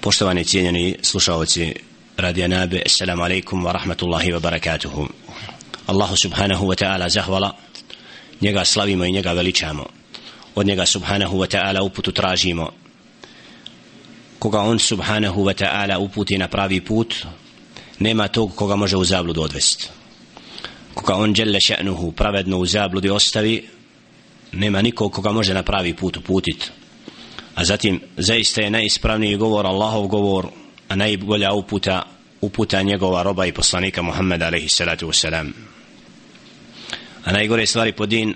Poštovani cijenjeni slušalci Radija Nabe, Assalamu alaikum wa rahmatullahi wa barakatuhu. Allahu subhanahu wa ta'ala zahvala, njega slavimo i njega veličamo. Od njega subhanahu wa ta'ala uputu tražimo. Koga on subhanahu wa ta'ala uputi na pravi put, nema tog koga može u zabludu odvesti. Koga on djelle še'nuhu pravedno u zabludi ostavi, nema nikog koga može na pravi put uputiti a zatim zaista je najispravniji govor Allahov govor a najbolja uputa uputa njegova roba i poslanika Muhammeda alaihi salatu wasalam a najgore stvari po din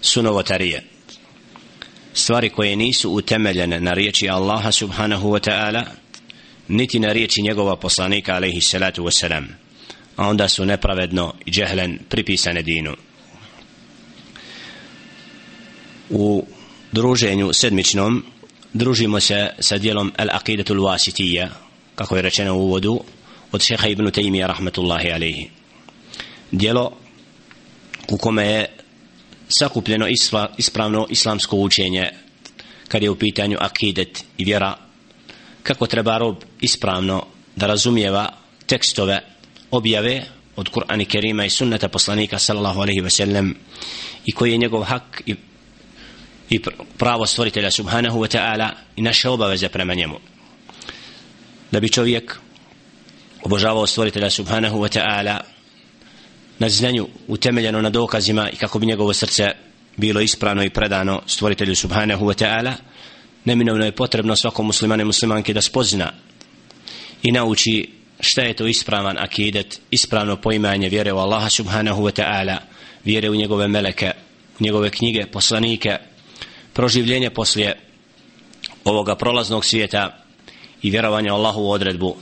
su novotarije. Stvari koje nisu utemeljene na riječi Allaha subhanahu wa ta'ala niti na riječi njegova poslanika alaihi salatu wasalam a onda su nepravedno i džehlen pripisane dinu. U druženju sedmičnom družimo se sa dijelom Al-Aqidatul Wasitija kako je rečeno u uvodu od šeha ibn Taymiya rahmatullahi alaihi dijelo u kome je sakupljeno isla, ispravno islamsko učenje kad je u pitanju akidet i vjera kako treba rob ispravno da razumijeva tekstove objave od Kur'ana Kerima i sunnata poslanika sallallahu alaihi ve sellem i koji je njegov hak i i pravo stvoritelja subhanahu wa ta'ala i naše obaveze prema njemu. Da bi čovjek obožavao stvoritelja subhanahu wa ta'ala na znanju utemeljeno na dokazima i kako bi njegovo srce bilo ispravno i predano stvoritelju subhanahu wa ta'ala neminovno je potrebno svakom muslimane muslimanke da spozna i nauči šta je to ispravan akidet ispravno poimanje vjere u Allaha subhanahu wa ta'ala vjere u njegove meleke njegove knjige, poslanike proživljenje poslije ovoga prolaznog svijeta i vjerovanje Allahu u odredbu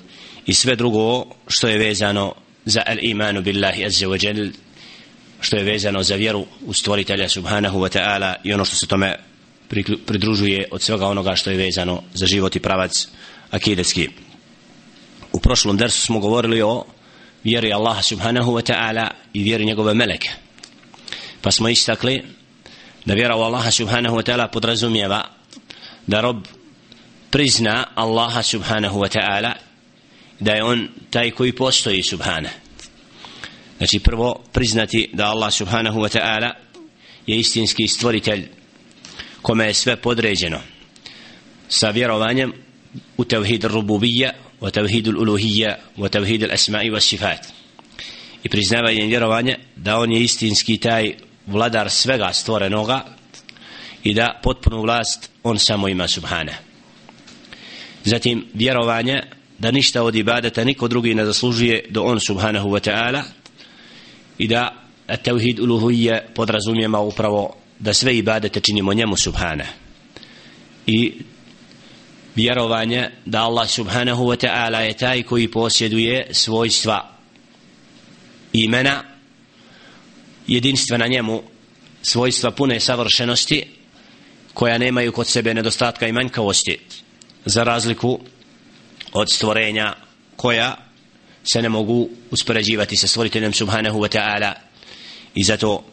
i sve drugo što je vezano za al imanu billahi azza wa jal što je vezano za vjeru u stvoritelja subhanahu wa ta'ala i ono što se tome pridružuje od svega onoga što je vezano za život i pravac akidetski. U prošlom dersu smo govorili o vjeri Allaha subhanahu wa ta'ala i vjeri njegove meleke. Pa smo istakli da vjera u Allaha subhanahu wa ta'ala podrazumijeva da rob prizna Allaha subhanahu wa ta'ala da je on taj koji postoji subhana. Znači prvo priznati da Allah subhanahu wa ta'ala je istinski stvoritelj kome je sve podređeno sa vjerovanjem u tevhid rububija u tevhid uluhija u tevhid asma'i wa sifat. I priznavanje vjerovanja da on je istinski taj vladar svega stvorenoga i da potpunu vlast on samo ima subhana zatim vjerovanje da ništa od ibadeta niko drugi ne zaslužuje do on subhanahu wa ta'ala i da tevhid uluhuje podrazumijema upravo da sve ibadete činimo njemu subhana i vjerovanje da Allah subhanahu wa ta'ala je taj koji posjeduje svojstva imena jedinstva na njemu svojstva pune savršenosti koja nemaju kod sebe nedostatka i manjkavosti za razliku od stvorenja koja se ne mogu uspoređivati sa stvoriteljem subhanahu wa ta'ala. I zato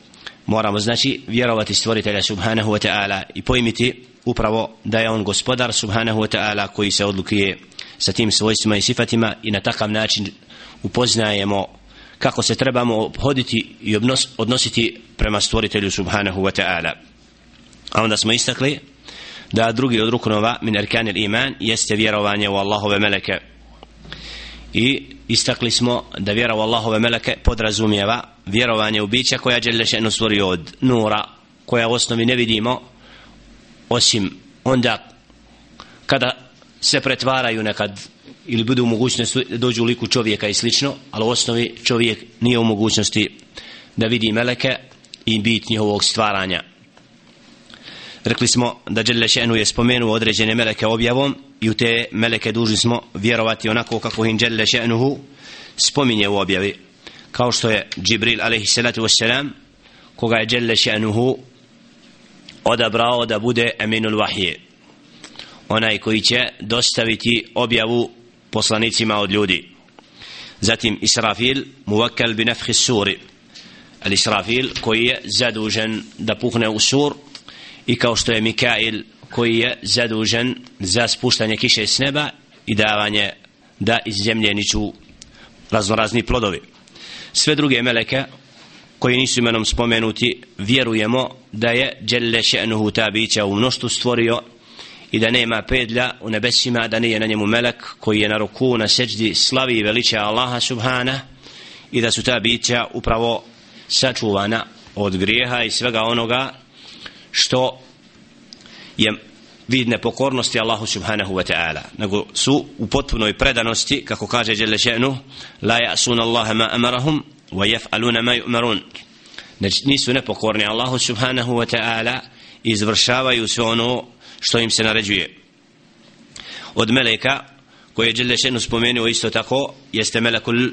moramo znači vjerovati stvoritelja subhanahu wa ta'ala i pojmiti upravo da je on gospodar subhanahu wa ta'ala koji se odlukuje sa tim svojstvima i sifatima i na takav način upoznajemo kako se trebamo obhoditi i odnositi prema stvoritelju subhanahu wa ta'ala. A onda smo istakli da drugi od rukunova min arkanil iman jeste vjerovanje u Allahove meleke. I istakli smo da vjera u Allahove meleke podrazumijeva vjerovanje u bića koja Đelešenu stvorio od nura koja u osnovi ne vidimo osim onda kada se pretvaraju nekad ili bude u mogućnosti dođu u liku čovjeka i slično, ali u osnovi čovjek nije u mogućnosti da vidi meleke i bit njihovog stvaranja. rekli smo da Đelle Še'nu je spomenuo određene meleke objavom i u te meleke dužni smo vjerovati onako kako im Đelle Še'nuhu spominje u objavi kao što je Džibril alaihi wassalam koga je Đelle Še'nuhu odabrao da bude eminul vahije onaj koji će dostaviti objavu poslanicima od ljudi. Zatim Israfil muvakkal bi nafhi suri. Al Israfil koji je zadužen da puhne u sur i kao što je Mikail koji je zadužen za spuštanje kiše s neba i davanje da iz zemlje niču raznorazni plodovi. Sve druge meleke koji nisu imenom spomenuti vjerujemo da je Đelle še'nuhu ta bića u mnoštu stvorio i da nema pedlja u nebesima da nije na njemu melek koji je na ruku na seđdi slavi i veliča Allaha subhana i da su ta bića upravo sačuvana od grijeha i svega onoga što je vidne pokornosti Allahu subhanahu wa ta'ala nego su u potpunoj predanosti kako kaže Đele še'nu la ja'sun Allahe ma amarahum wa jef'aluna ma yu'marun. Znači nisu nepokorni Allahu subhanahu wa ta'ala izvršavaju sve ono što im se naređuje. Od meleka koje je Đelešenu spomenuo isto tako jeste melekul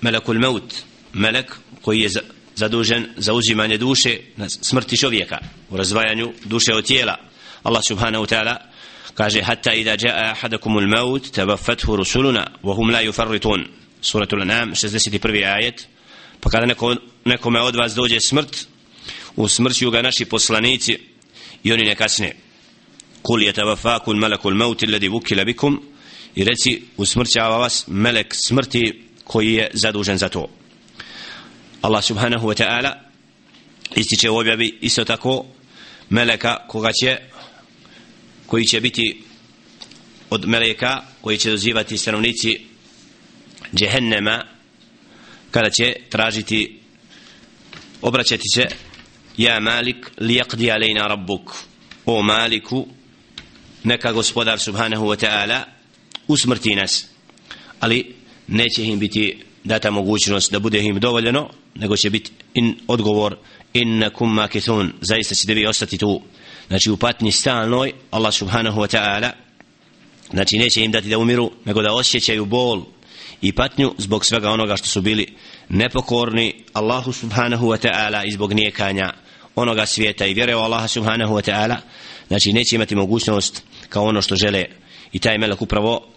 melekul maut melek koji je zadužen za uzimanje duše na smrti čovjeka u razvajanju duše od tijela. Allah subhanahu wa ta'ala kaže hatta idha jaa ahadakumul maut tabaffathu rusuluna wa hum la yufarritun. Suratul an'am 61. ajet. Pa kada neko nekome od vas dođe smrt u smrću ga naši poslanici i oni ne kasne kul je al-malaku al-maut alladhi wukila bikum i reci usmrćava vas melek smrti koji je zadužen za to. Allah subhanahu wa ta'ala ističe u objavi isto tako meleka koga će koji će biti od meleka koji će dozivati stanovnici džehennema kada će tražiti obraćati se ja malik li jakdi alejna rabbuk. O maliku neka gospodar subhanahu wa ta'ala usmrti nas. Ali neće im biti data mogućnost da bude im dovoljeno nego će biti in odgovor innakum makithun. Zaista ćete vi ostati tu. Znači u patnji stalnoj Allah subhanahu wa ta'ala znači neće im dati da umiru nego da osjećaju bol i patnju zbog svega onoga što su bili nepokorni Allahu subhanahu wa ta'ala i zbog nijekanja onoga svijeta. I vjere u Allaha subhanahu wa ta'ala znači neće imati mogućnost kao ono što žele. I taj melek upravo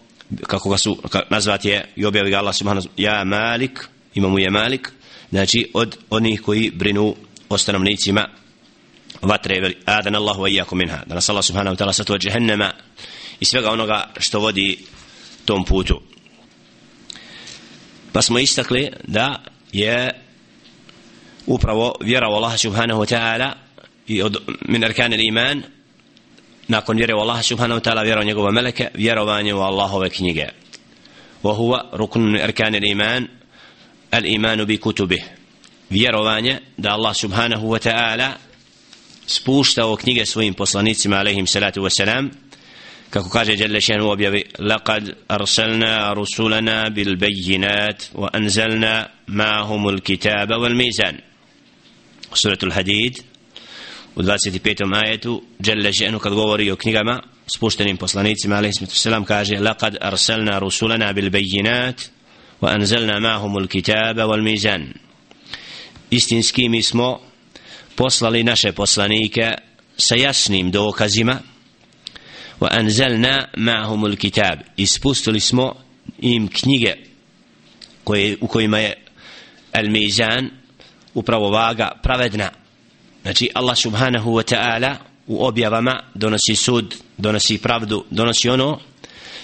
kako ga su nazvat je i objavi ga Allah subhanahu ja malik imamu je malik znači od onih koji brinu o stanovnicima vatre adan Allahu wa iyyakum minha da nas Allah subhanahu wa ta'ala sato jahannama i svega onoga što vodi tom putu. Pa smo istakli da je upravo vjera u Allah subhanahu wa ta'ala i od min arkan iman nakon vjere u Allah subhanahu wa ta'ala vjera u njegove meleke vjerovanje u Allahove knjige وهو ركن من أركان الإيمان الإيمان بكتبه vjerovanje da Allah subhanahu wa ta'ala spuštao knjige svojim poslanicima alaihim salatu wa salam kako kaže Jelle šen u objavi laqad arsalna rusulana bil bejinat wa anzalna ma'hum al kitaba u 25. ajetu Jelle ženu kad govori o knjigama spuštenim poslanicima alaihim salatu kaže laqad arsalna rusulana bil bejinat wa anzalna ma'hum al kitaba wal mizan. Istinski mi smo poslali naše poslanike sa jasnim dokazima. Wa anzalna ma'hum al-kitab ispustili smo im knjige koje u kojima je al-mizan upravo vaga pravedna znači Allah subhanahu wa ta'ala u objavama donosi sud donosi pravdu donosi ono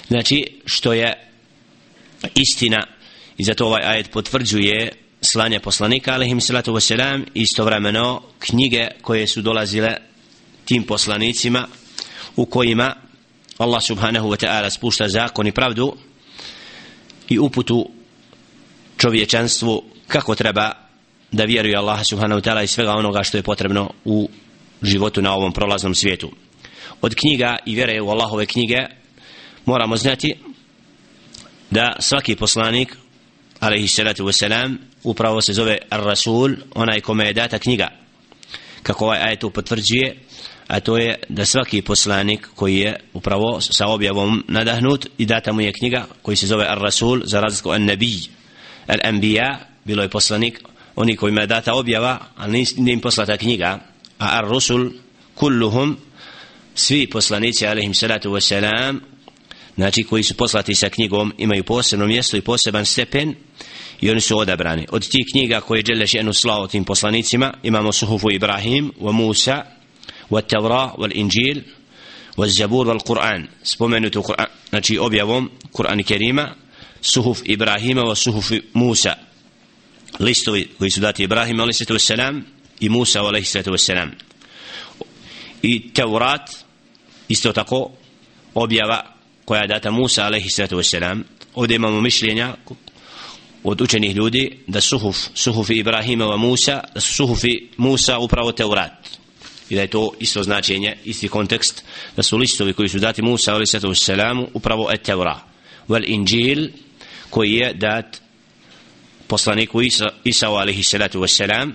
znači što je istina. I zato ovaj ajet potvrđuje slanje poslanika alaihim salatu wasalam istovremeno knjige koje su dolazile tim poslanicima u kojima Allah subhanahu wa ta'ala spušta zakon i pravdu i uputu čovječanstvu kako treba da vjeruje Allah subhanahu wa ta'ala i svega onoga što je potrebno u životu na ovom prolaznom svijetu. Od knjiga i vjere u Allahove knjige moramo znati da svaki poslanik alaihi salatu wasalam upravo se zove Ar-Rasul onaj kome je data knjiga. Kako ovaj ajet potvrđuje a to je da svaki poslanik koji je upravo sa objavom nadahnut i data mu je knjiga koji se zove Ar-Rasul za razliku An-Nabi Al-Anbiya bilo je poslanik oni kojima je data objava ali nije im poslata knjiga a Ar-Rusul kulluhum svi poslanici alaihim salatu wasalam znači koji su poslati sa knjigom imaju posebno mjesto i poseban stepen i oni su odabrani. Od tih knjiga koje je Đeleš jednu slao tim poslanicima imamo suhufu Ibrahim wa Musa wa Tevra wa Inđil wa Zabur wa Kur'an. Spomenuti Kur'an znači objavom Kur'an Kerima suhuf Ibrahima wa suhuf Musa listovi koji su dati Ibrahim alaihi sallatu wassalam i Musa alaihi sallatu wassalam. I Teurat isto tako objava koja je data Musa alaihi sallatu wassalam. Ovdje imamo mišljenja od učenih ljudi da suhuf, suhufi Ibrahima wa Musa da su suhufi Musa upravo Teurat. I da je to isto značenje isti kontekst da su listovi koji su dati Musa alaihi sallatu wassalam upravo et Taurat wal Inđil koji je dat poslaniku Isa, Isa wasalam,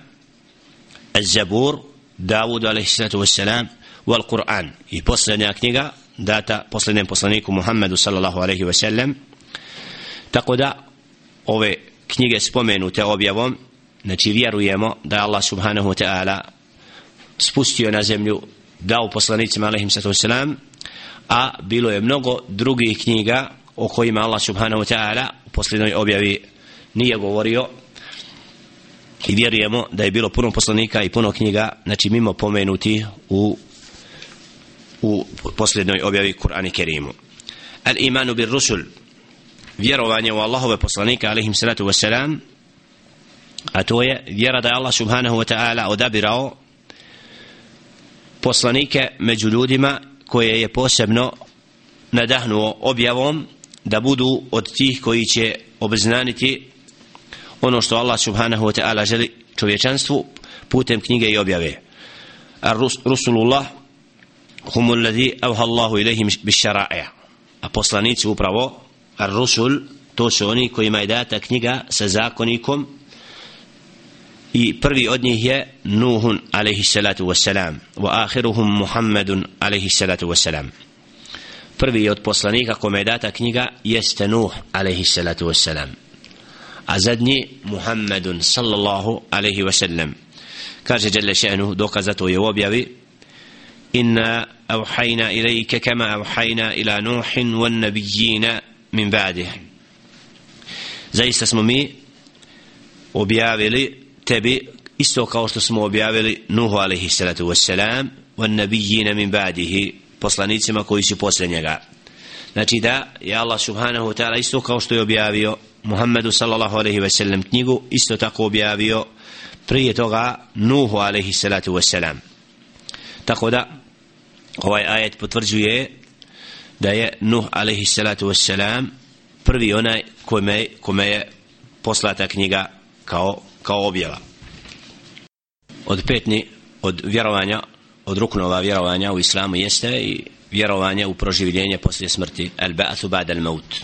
Zabur, Davud alaihissalatu wasalam, wal Kur'an. I posljednja knjiga data posljednjem poslaniku Muhammedu sallallahu alaihi wasalam. Tako da ove knjige spomenute objavom, znači vjerujemo da je Allah subhanahu wa ta'ala spustio na zemlju, dao poslanicima alaihissalatu wasalam, a bilo je mnogo drugih knjiga o kojima Allah subhanahu wa ta'ala u posljednoj objavi nije govorio i vjerujemo da je bilo puno poslanika i puno knjiga znači mimo pomenuti u u posljednoj objavi Kur'ani Kerimu. Al imanu bir rusul vjerovanje u Allahove poslanika alihim salatu wasalam a to je vjera da je Allah subhanahu wa ta'ala odabirao poslanike među ljudima koje je posebno nadahnuo objavom da budu od tih koji će obznaniti ono što Allah subhanahu wa ta'ala želi čovječanstvu putem knjige i objave. Ar rusulullah humu alladhi avha Allahu ilayhim bisharaa'a a poslanici upravo ar rusul to su oni kojima je data knjiga sa zakonikom i prvi od njih je Nuhun alaihi salatu wassalam wa ahiruhum Muhammedun alaihi salatu wassalam. Prvi od poslanika kome je data knjiga jeste Nuh alaihi salatu wassalam a zadnji Muhammedun sallallahu alaihi wa sallam kaže Jalla še'nu dokazato je u objavi inna avhajna ilajke kama avhajna ila nuhin wa nabijina min ba'dih. Zaista smo mi objavili tebi isto kao što smo objavili Nuhu alaihi salatu wa salam wa nabijina min ba'dihi poslanicima koji su posle njega. Znači da je Allah subhanahu ta'ala isto kao što je objavio Muhammedu sallallahu alaihi ve sellem knjigu isto tako objavio prije toga Nuhu alaihi salatu wassalam tako da ovaj ajet potvrđuje da je Nuh alaihi salatu wassalam prvi onaj kome, kome je poslata knjiga kao, kao objava. Od petni od vjerovanja od ruknova vjerovanja u islamu jeste i vjerovanje u proživljenje poslije smrti. Al ba'athu ba'da al maut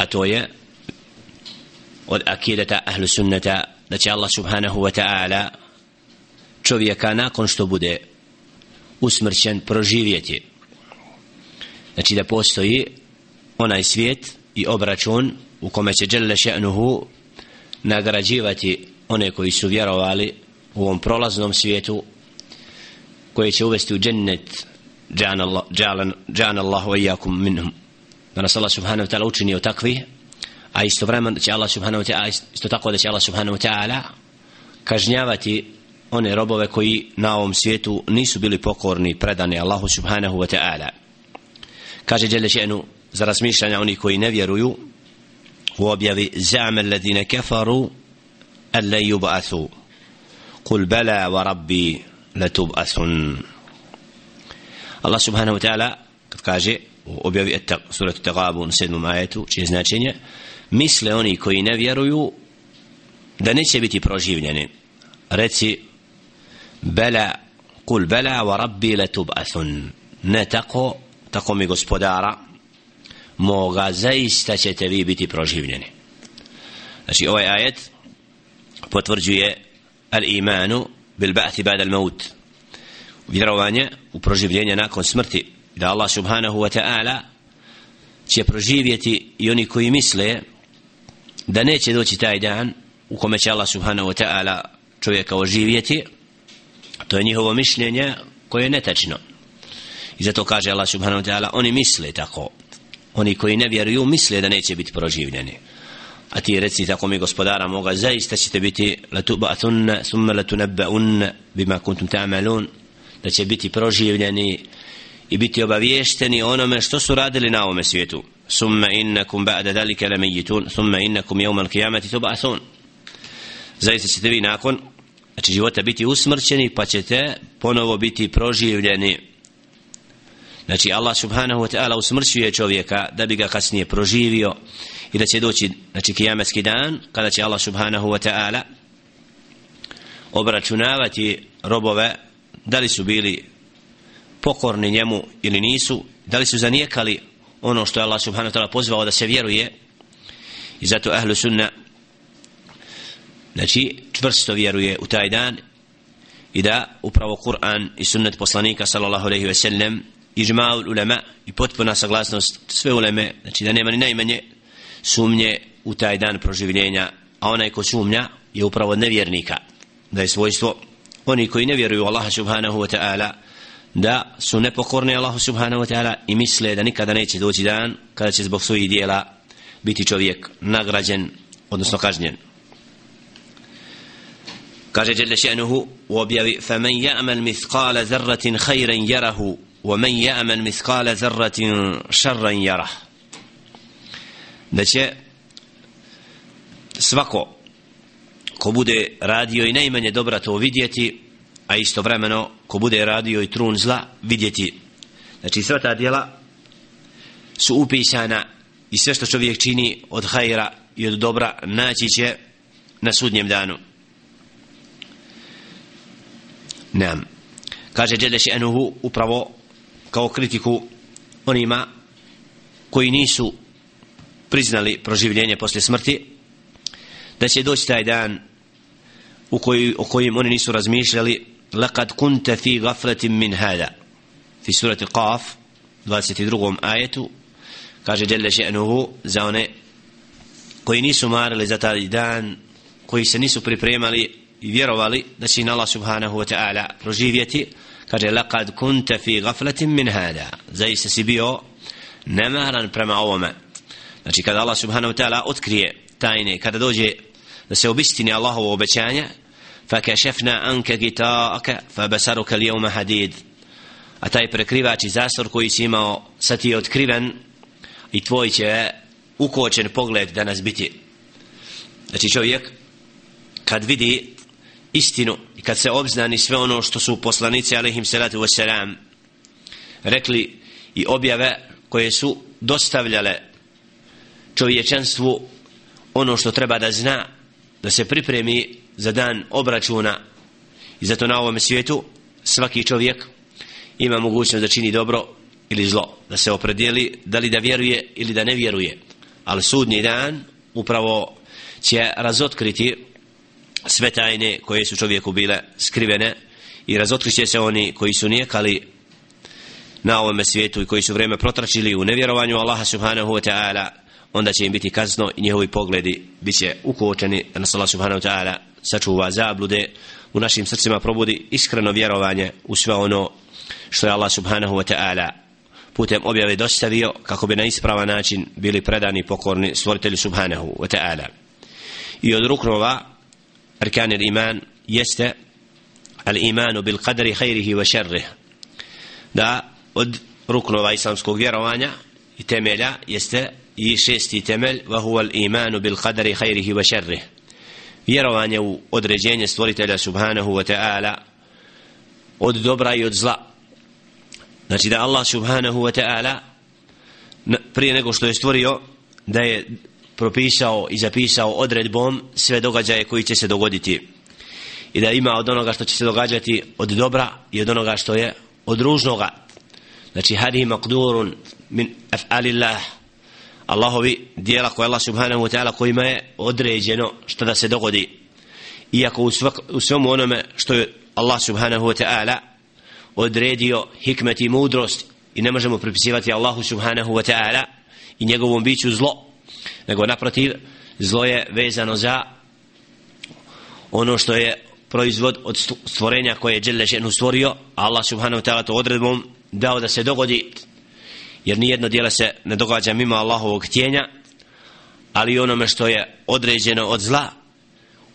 a to je od akideta ahlu sunnata da će Allah subhanahu wa ta'ala čovjeka nakon što bude usmrćen proživjeti. Znači da postoji onaj svijet i obračun u kome će Đelle še'nuhu nagrađivati one koji su vjerovali u ovom prolaznom svijetu koji će uvesti u džennet džan Allah wa iyakum minhum da nas Allah subhanahu wa ta'ala učini od takvi a istovremeno će Allah subhanahu wa ta'ala isto tako da će Allah subhanahu wa ta'ala kažnjavati one robove koji na ovom svijetu nisu bili pokorni predani Allahu subhanahu wa ta'ala. Kaže Đelešenu za razmišljanja oni koji ne vjeruju u objavi za'me kafaru an alle yub'athu. Kul bala wa rabbi letub'athun Allah subhanahu wa ta'ala kad kaže objavi surat Tagabu na sedmom ajetu čije značenje? Misle oni koji ne vjeruju da neće biti proživljeni. Reci bela kul bela wa rabbi letub'athun ne tako tako mi gospodara moga zaista ćete vi biti proživljeni. Znači ovaj ajet potvrđuje al-imanu bil ba'thi ba'da al-maut vjerovanje u proživljenje nakon smrti da Allah subhanahu wa ta'ala će proživjeti i oni koji misle da neće doći taj dan u kome će Allah subhanahu wa ta'ala čovjeka oživjeti to je njihovo mišljenje koje je netačno. I zato kaže Allah subhanahu wa ta'ala oni misle tako. Oni koji ne vjeruju misle da neće biti proživljeni. A ti reci tako mi gospodara moga zaista ćete biti latubathunna summa latunabbaunna bima kuntum ta'malun da će biti proživljeni i biti obaviješteni onome što su radili na ovome svijetu. Summa innakum ba'da dalika lamayitun summa innakum yawm al-qiyamati tub'athun. Zaista ćete vi nakon znači života biti usmrćeni pa ćete ponovo biti proživljeni. Znači Allah subhanahu wa ta'ala usmrćuje čovjeka da bi ga kasnije proživio i da će doći znači kijametski dan kada će Allah subhanahu wa ta'ala obračunavati robove da li su bili pokorni njemu ili nisu da li su zanijekali ono što je Allah subhanahu wa ta'ala pozvao da se vjeruje. I zato ahlu sunna znači čvrsto vjeruje u taj dan i da upravo Kur'an i sunnet poslanika sallallahu alaihi ve sellem ižma'ul ulema i potpuna saglasnost sve uleme znači da nema ni najmanje sumnje u taj dan proživljenja a onaj ko sumnja je upravo nevjernika. Da je svojstvo oni koji ne vjeruju Allaha subhanahu wa ta'ala da su nepokorni Allahu subhanahu wa ta'ala i misle da nikada neće doći dan kada će zbog svojih dijela biti čovjek nagrađen odnosno kažnjen kaže Jelle še'nuhu u objavi فَمَنْ يَعْمَلْ مِثْقَالَ ذَرَّةٍ خَيْرًا يَرَهُ وَمَنْ يَعْمَلْ مِثْقَالَ ذَرَّةٍ شَرًّا يَرَهُ da će svako ko bude radio i najmanje dobra to vidjeti a istovremeno ko bude radio i trun zla vidjeti. Znači sva ta djela su upisana i sve što čovjek čini od hajra i od dobra naći će na sudnjem danu. Nam kaže Đeleš Enuhu upravo kao kritiku onima koji nisu priznali proživljenje posle smrti da će doći taj dan u koji, o kojim oni nisu razmišljali لقد كنت في غفلة من هذا في سورة قاف 22. آية kaže Jelle še'nuhu za one koji nisu marili za taj dan koji se nisu pripremali i vjerovali da će Allah subhanahu wa ta'ala proživjeti kaže laqad kunta fi gaflatin min hada zaista si bio nemaran prema ovome znači kada Allah subhanahu wa ta'ala otkrije tajne kada dođe da se obistini Allahovo obećanje فكشفنا عنك غطاءك فبصرك اليوم حديد a taj prekrivač i zasor koji si imao sad je otkriven i tvoj će ukočen pogled danas biti znači čovjek kad vidi istinu i kad se obznani sve ono što su poslanici alaihim salatu wasalam rekli i objave koje su dostavljale čovječanstvu ono što treba da zna da se pripremi za dan obračuna. I zato na ovom svijetu svaki čovjek ima mogućnost da čini dobro ili zlo da se opredijeli da li da vjeruje ili da ne vjeruje. Ali sudnji dan upravo će razotkriti sve tajne koje su čovjeku bile skrivene i razotkriće se oni koji su nijekali na ovom svijetu i koji su vreme protračili u nevjerovanju Allaha subhanahu wa ta'ala onda će im biti kazno i njihovi pogledi bit će ukočeni da nas Allah subhanahu wa ta'ala sačuva zablude u našim srcima probudi iskreno vjerovanje u sve ono što je Allah subhanahu wa ta'ala putem objave dostavio kako bi na ispravan način bili predani pokorni stvoritelju subhanahu wa ta'ala. I od ruknova arkan iman jeste al imanu bil qadri khairihi wa sharrih. Da od ruknova islamskog vjerovanja i temelja jeste i šesti temelj wa huwa al imanu bil qadri khairihi wa sharrih vjerovanje u određenje stvoritelja subhanahu wa ta'ala od dobra i od zla. Znači da Allah subhanahu wa ta'ala prije nego što je stvorio da je propisao i zapisao odredbom sve događaje koji će se dogoditi. I da ima od onoga što će se događati od dobra i od onoga što je od ružnoga. Znači hadi maqdurun min af'alillah. Allahovi dijela koje Allah subhanahu wa ta'ala kojima je određeno što da se dogodi. Iako u, svak, u svemu onome što je Allah subhanahu wa ta'ala odredio hikmet i mudrost i ne možemo pripisivati Allahu subhanahu wa ta'ala i njegovom biću zlo nego naprotiv zlo je vezano za ono što je proizvod od stvorenja koje je Đelle stvorio Allah subhanahu wa ta'ala to odredbom dao da se dogodi jer nijedno dijelo se ne događa mimo Allahovog htjenja ali onome što je određeno od zla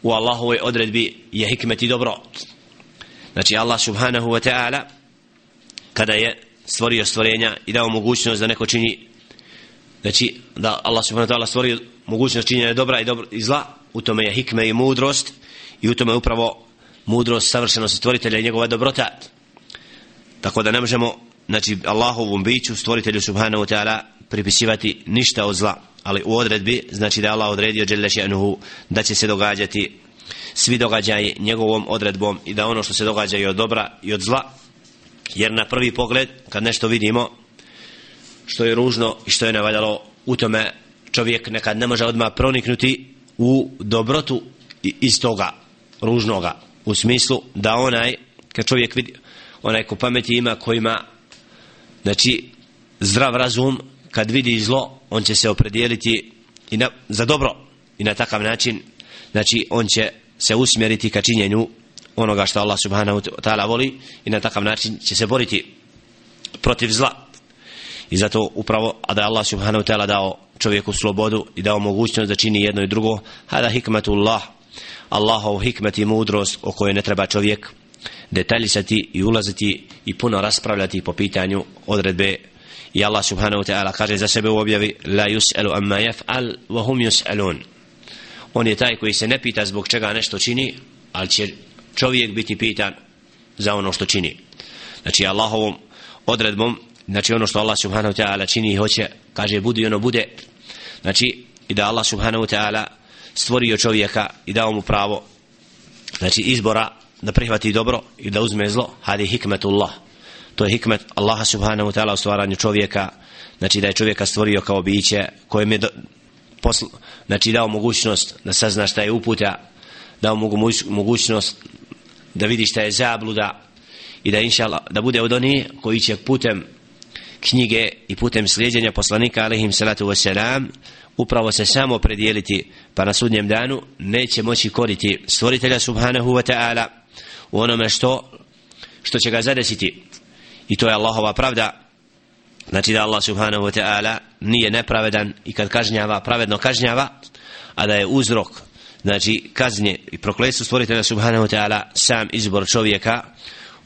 u Allahovoj odredbi je hikmet i dobro. Znači Allah subhanahu wa ta'ala kada je stvorio stvorenja i dao mogućnost da neko čini znači da Allah subhanahu wa ta'ala stvorio mogućnost činjenja dobra i, dobro, i zla u tome je hikme i mudrost i u tome je upravo mudrost savršenost stvoritelja i njegova dobrota. Tako da ne možemo znači Allahovom biću stvoritelju subhanahu wa ta'ala pripisivati ništa od zla. Ali u odredbi znači da Allah odredio Đelešenuhu da će se događati svi događaji njegovom odredbom i da ono što se događa i od dobra i od zla. Jer na prvi pogled kad nešto vidimo što je ružno i što je nevaljalo u tome čovjek nekad ne može odmah proniknuti u dobrotu iz toga ružnoga. U smislu da onaj kad čovjek vidi onaj ko pameti ima ko ima znači zdrav razum kad vidi zlo on će se opredijeliti i na, za dobro i na takav način. Znači on će se usmjeriti ka činjenju onoga što Allah subhanahu wa ta'ala voli i na takav način će se boriti protiv zla. I zato upravo a da Allah subhanahu wa ta'ala dao čovjeku slobodu i dao mogućnost da čini jedno i drugo hada hikmatullah Allahov hikmet i mudrost o kojoj ne treba čovjek detaljisati i ulaziti i puno raspravljati po pitanju odredbe. I Allah subhanahu wa ta'ala kaže za sebe u objavi la yus'alu amma yaf'al wa hum yus'alun. On je taj koji se ne pita zbog čega nešto čini ali će čovjek biti pitan za ono što čini. Znači Allahovom odredbom znači ono što Allah subhanahu wa ta'ala čini i hoće kaže budi i ono bude. Znači i da Allah subhanahu wa ta'ala stvorio čovjeka i dao mu pravo znači izbora da prihvati dobro i da uzme zlo hadi hikmetullah. To je hikmet Allaha subhanahu wa ta'ala u stvaranju čovjeka. Znači da je čovjeka stvorio kao biće kojem je do, posl, znači dao mogućnost da sazna šta je uputa dao mu mogućnost da vidi šta je zabluda i da inša da bude od onih koji će putem knjige i putem slijedjenja poslanika alaihim salatu wasalam upravo se samo predijeliti pa na sudnjem danu neće moći koriti stvoritelja subhanahu wa ta'ala u onome što što će ga zadesiti. I to je Allahova pravda. Znači da Allah subhanahu wa ta'ala nije nepravedan i kad kažnjava pravedno kažnjava a da je uzrok znači kaznje i prokletstvo stvoritelja subhanahu wa ta'ala sam izbor čovjeka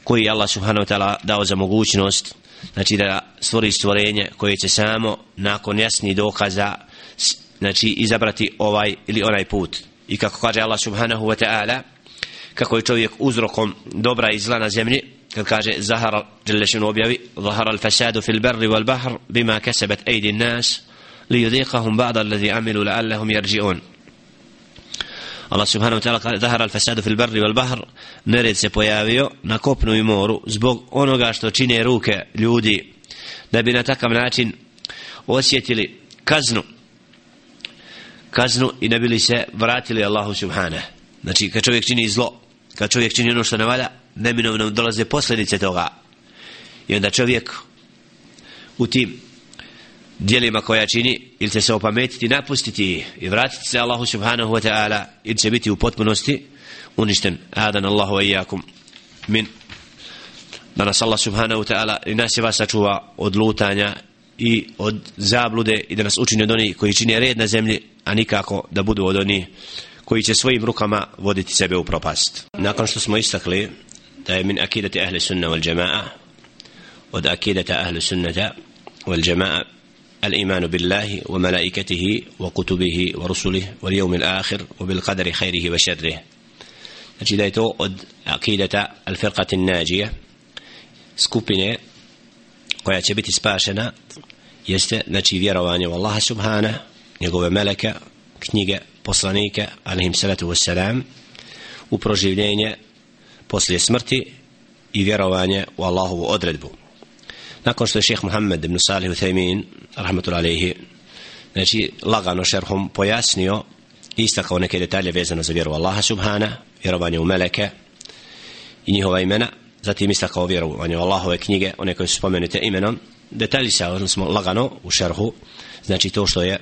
koji Allah subhanahu wa ta'ala dao za mogućnost znači da stvori stvorenje koje će samo nakon jasnih dokaza znači izabrati ovaj ili onaj put. I kako kaže Allah subhanahu wa ta'ala kako je čovjek uzrokom dobra i zla na zemlji kad kaže zahara dželešinu objavi zahara al-fasadu fil barri wal bahr bima kasabat aydi an-nas li yudhiqahum ba'd alladhi amilu la'allahum yarji'un. Allah subhanahu wa ta'ala kaže zahara al-fasadu fil barri wal bahr nered se pojavio na kopnu i moru zbog onoga što čine ruke ljudi da bi na takav način osjetili kaznu kaznu i ne bili se vratili Allahu subhanahu znači kad čovjek čini zlo kad čovjek čini ono što ne valja neminovno dolaze posljedice toga. I onda čovjek u tim dijelima koja čini ili će se opametiti napustiti i vratiti se Allahu subhanahu wa ta'ala ili će biti u potpunosti uništen. Adan Allahu wa iyakum min. Da nas Allah subhanahu wa ta'ala i nas je vas sačuva od lutanja i od zablude i da nas učini od onih koji čini red na zemlji a nikako da budu od onih koji će svojim rukama voditi sebe u propast. Nakon što smo istakli da je min akidati ahli sunna wal jama'a od akidata ahli sunnata wal jama'a الإيمان بالله وملائكته وكتبه ورسله واليوم الآخر وبالقدر خيره وشره znači da je to od akidata al-firqati nađija skupine koja će biti spašena jeste znači vjerovanje u Allaha subhana njegove meleke knjige poslanike alihim salatu wassalam u proživljenje poslije smrti i vjerovanje u Allahovu odredbu. Nakon što je šeheh Muhammed ibn Salih Uthaymin rahmatul alaihi znači lagano šerhom pojasnio istakao neke detalje vezano za vjeru Allaha subhana vjerovanje u meleke i njihova imena zatim istakao vjerovanje u Allahove knjige one koje su spomenute imenom detalji se smo lagano u šerhu znači to što je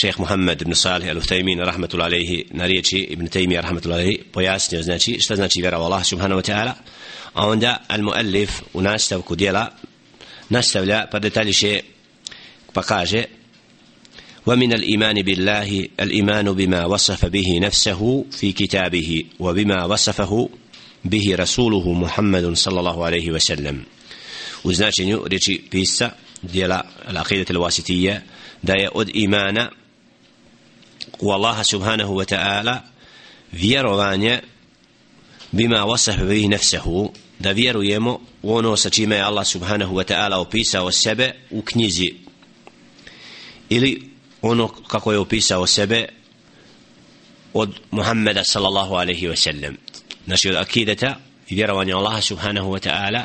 شيخ محمد بن صالح العثيمين رحمة الله عليه نريتشي ابن تيمية رحمة الله عليه بياسني وزناتشي اشتزناتشي برا والله سبحانه وتعالى. أوندا المؤلف وناستو كديلا nastavlja pa detalje še pa kaže ومن الإيمان بالله الإيمان بما وصف به نفسه في كتابه وبما وصفه به رسوله محمد صلى الله عليه وسلم. وزناتي ريتشي بيسا ديال العقيدة الواسطية دا يؤد إيمانا u Allaha subhanahu wa ta'ala vjerovanje bima wasah bih nefsehu da vjerujemo u ono sa čime je Allah subhanahu wa ta'ala opisao sebe u knjizi. Ili ono kako je opisao sebe od Muhammeda sallallahu alaihi wa sallam. Znači od akideta i vjerovanja Allaha subhanahu wa ta'ala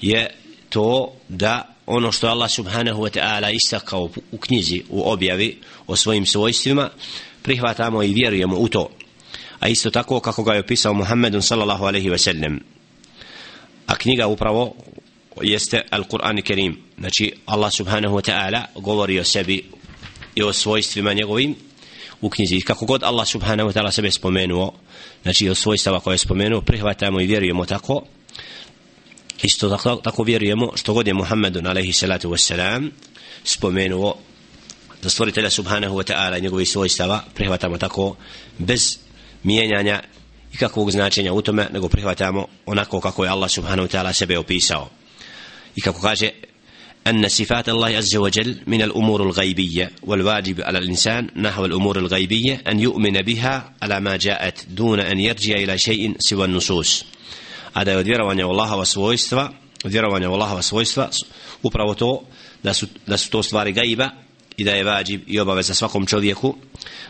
je to da ono što Allah subhanahu wa ta'ala istakao u knjizi, u objavi o svojim svojstvima, prihvatamo i vjerujemo u to. A isto tako kako ga je opisao Muhammedun sallallahu alaihi wa sellem A knjiga upravo jeste Al-Quran Kerim. Znači Allah subhanahu wa ta'ala govori o sebi i o svojstvima njegovim u knjizi. Kako god Allah subhanahu wa ta'ala sebe spomenuo, znači o svojstava koje je spomenuo, prihvatamo i vjerujemo tako, isto tako, tako vjerujemo što god je Muhammedun alaihi salatu wassalam spomenuo za stvoritelja subhanahu wa ta'ala i njegovi svojstava prihvatamo tako bez mijenjanja i kakvog značenja u tome nego prihvatamo onako kako je Allah subhanahu wa ta'ala sebe opisao i kako kaže أن صفات الله عز وجل من الأمور الغيبية والواجب على الإنسان نحو الأمور الغيبية أن يؤمن بها على ما جاءت دون أن يرجع إلى شيء سوى النصوص a da je od vjerovanja u Allahova svojstva od vjerovanja u Allahova svojstva upravo to da su, da su to stvari gaiba i da je vađib i obaveza svakom čovjeku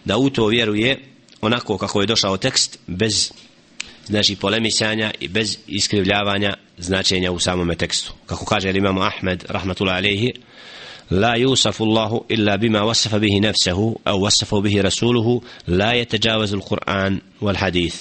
da u to vjeruje onako kako je došao tekst bez znači polemisanja i bez iskrivljavanja značenja u samome tekstu kako kaže imam Ahmed rahmatullah alejhi لا يوصف الله إلا بما وصف به نفسه أو وصفه به رسوله لا يتجاوز القرآن والحديث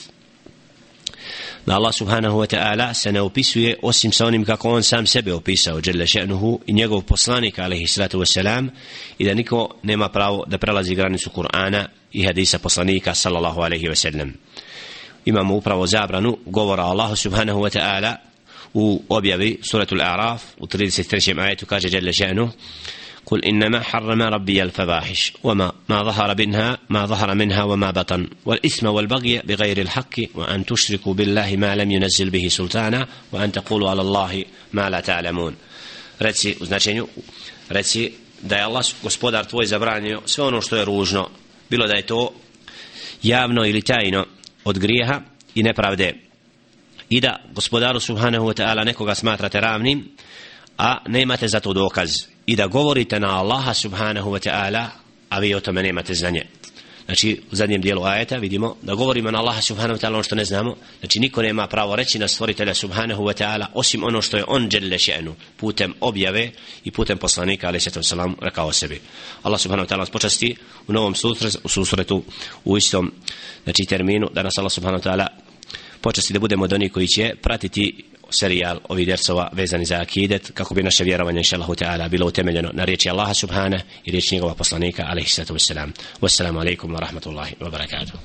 da Allah subhanahu wa ta'ala se ne opisuje osim sa onim kako on sam sebe opisao dželle še'nuhu i njegov poslanik alaihi salatu wasalam i da niko nema pravo da prelazi granicu Kur'ana i hadisa poslanika sallallahu alaihi wasallam imamo upravo zabranu govora Allahu subhanahu wa ta'ala u objavi suratul A'raf u 33. ajetu kaže dželle še'nuhu قل إنما حرم ربي الفواحش وما ما ظهر منها ما ظهر منها وما بطن والإثم والبغي بغير الحق وأن تشركوا بالله ما لم ينزل به سلطانا وأن تقولوا على الله ما لا تعلمون reci u značenju reci da je Allah gospodar tvoj zabranio sve ono što je ružno bilo da je to javno ili tajno od grijeha i nepravde i da gospodaru subhanahu wa ta'ala nekoga smatrate ravnim a nemate za to dokaz. I da govorite na Allaha subhanahu wa ta'ala a vi o tome nemate znanje. Znači u zadnjem dijelu ajeta vidimo da govorimo na Allaha subhanahu wa ta'ala ono što ne znamo. Znači niko nema pravo reći na stvoritelja subhanahu wa ta'ala osim ono što je on dželle še'nu putem objave i putem poslanika ali se salam rekao sebi. Allah subhanahu wa ta'ala nas počasti u novom susretu u istom znači terminu da nas Allah subhanahu wa ta'ala počasti da budemo od onih koji će pratiti serijal ovih dersova vezani za akidet kako bi naše vjerovanje inša ta'ala bilo utemeljeno na riječi Allaha Subhana i riječi njegova poslanika alaihi sallatu wassalam. Wassalamu alaikum wa rahmatullahi wa barakatuh.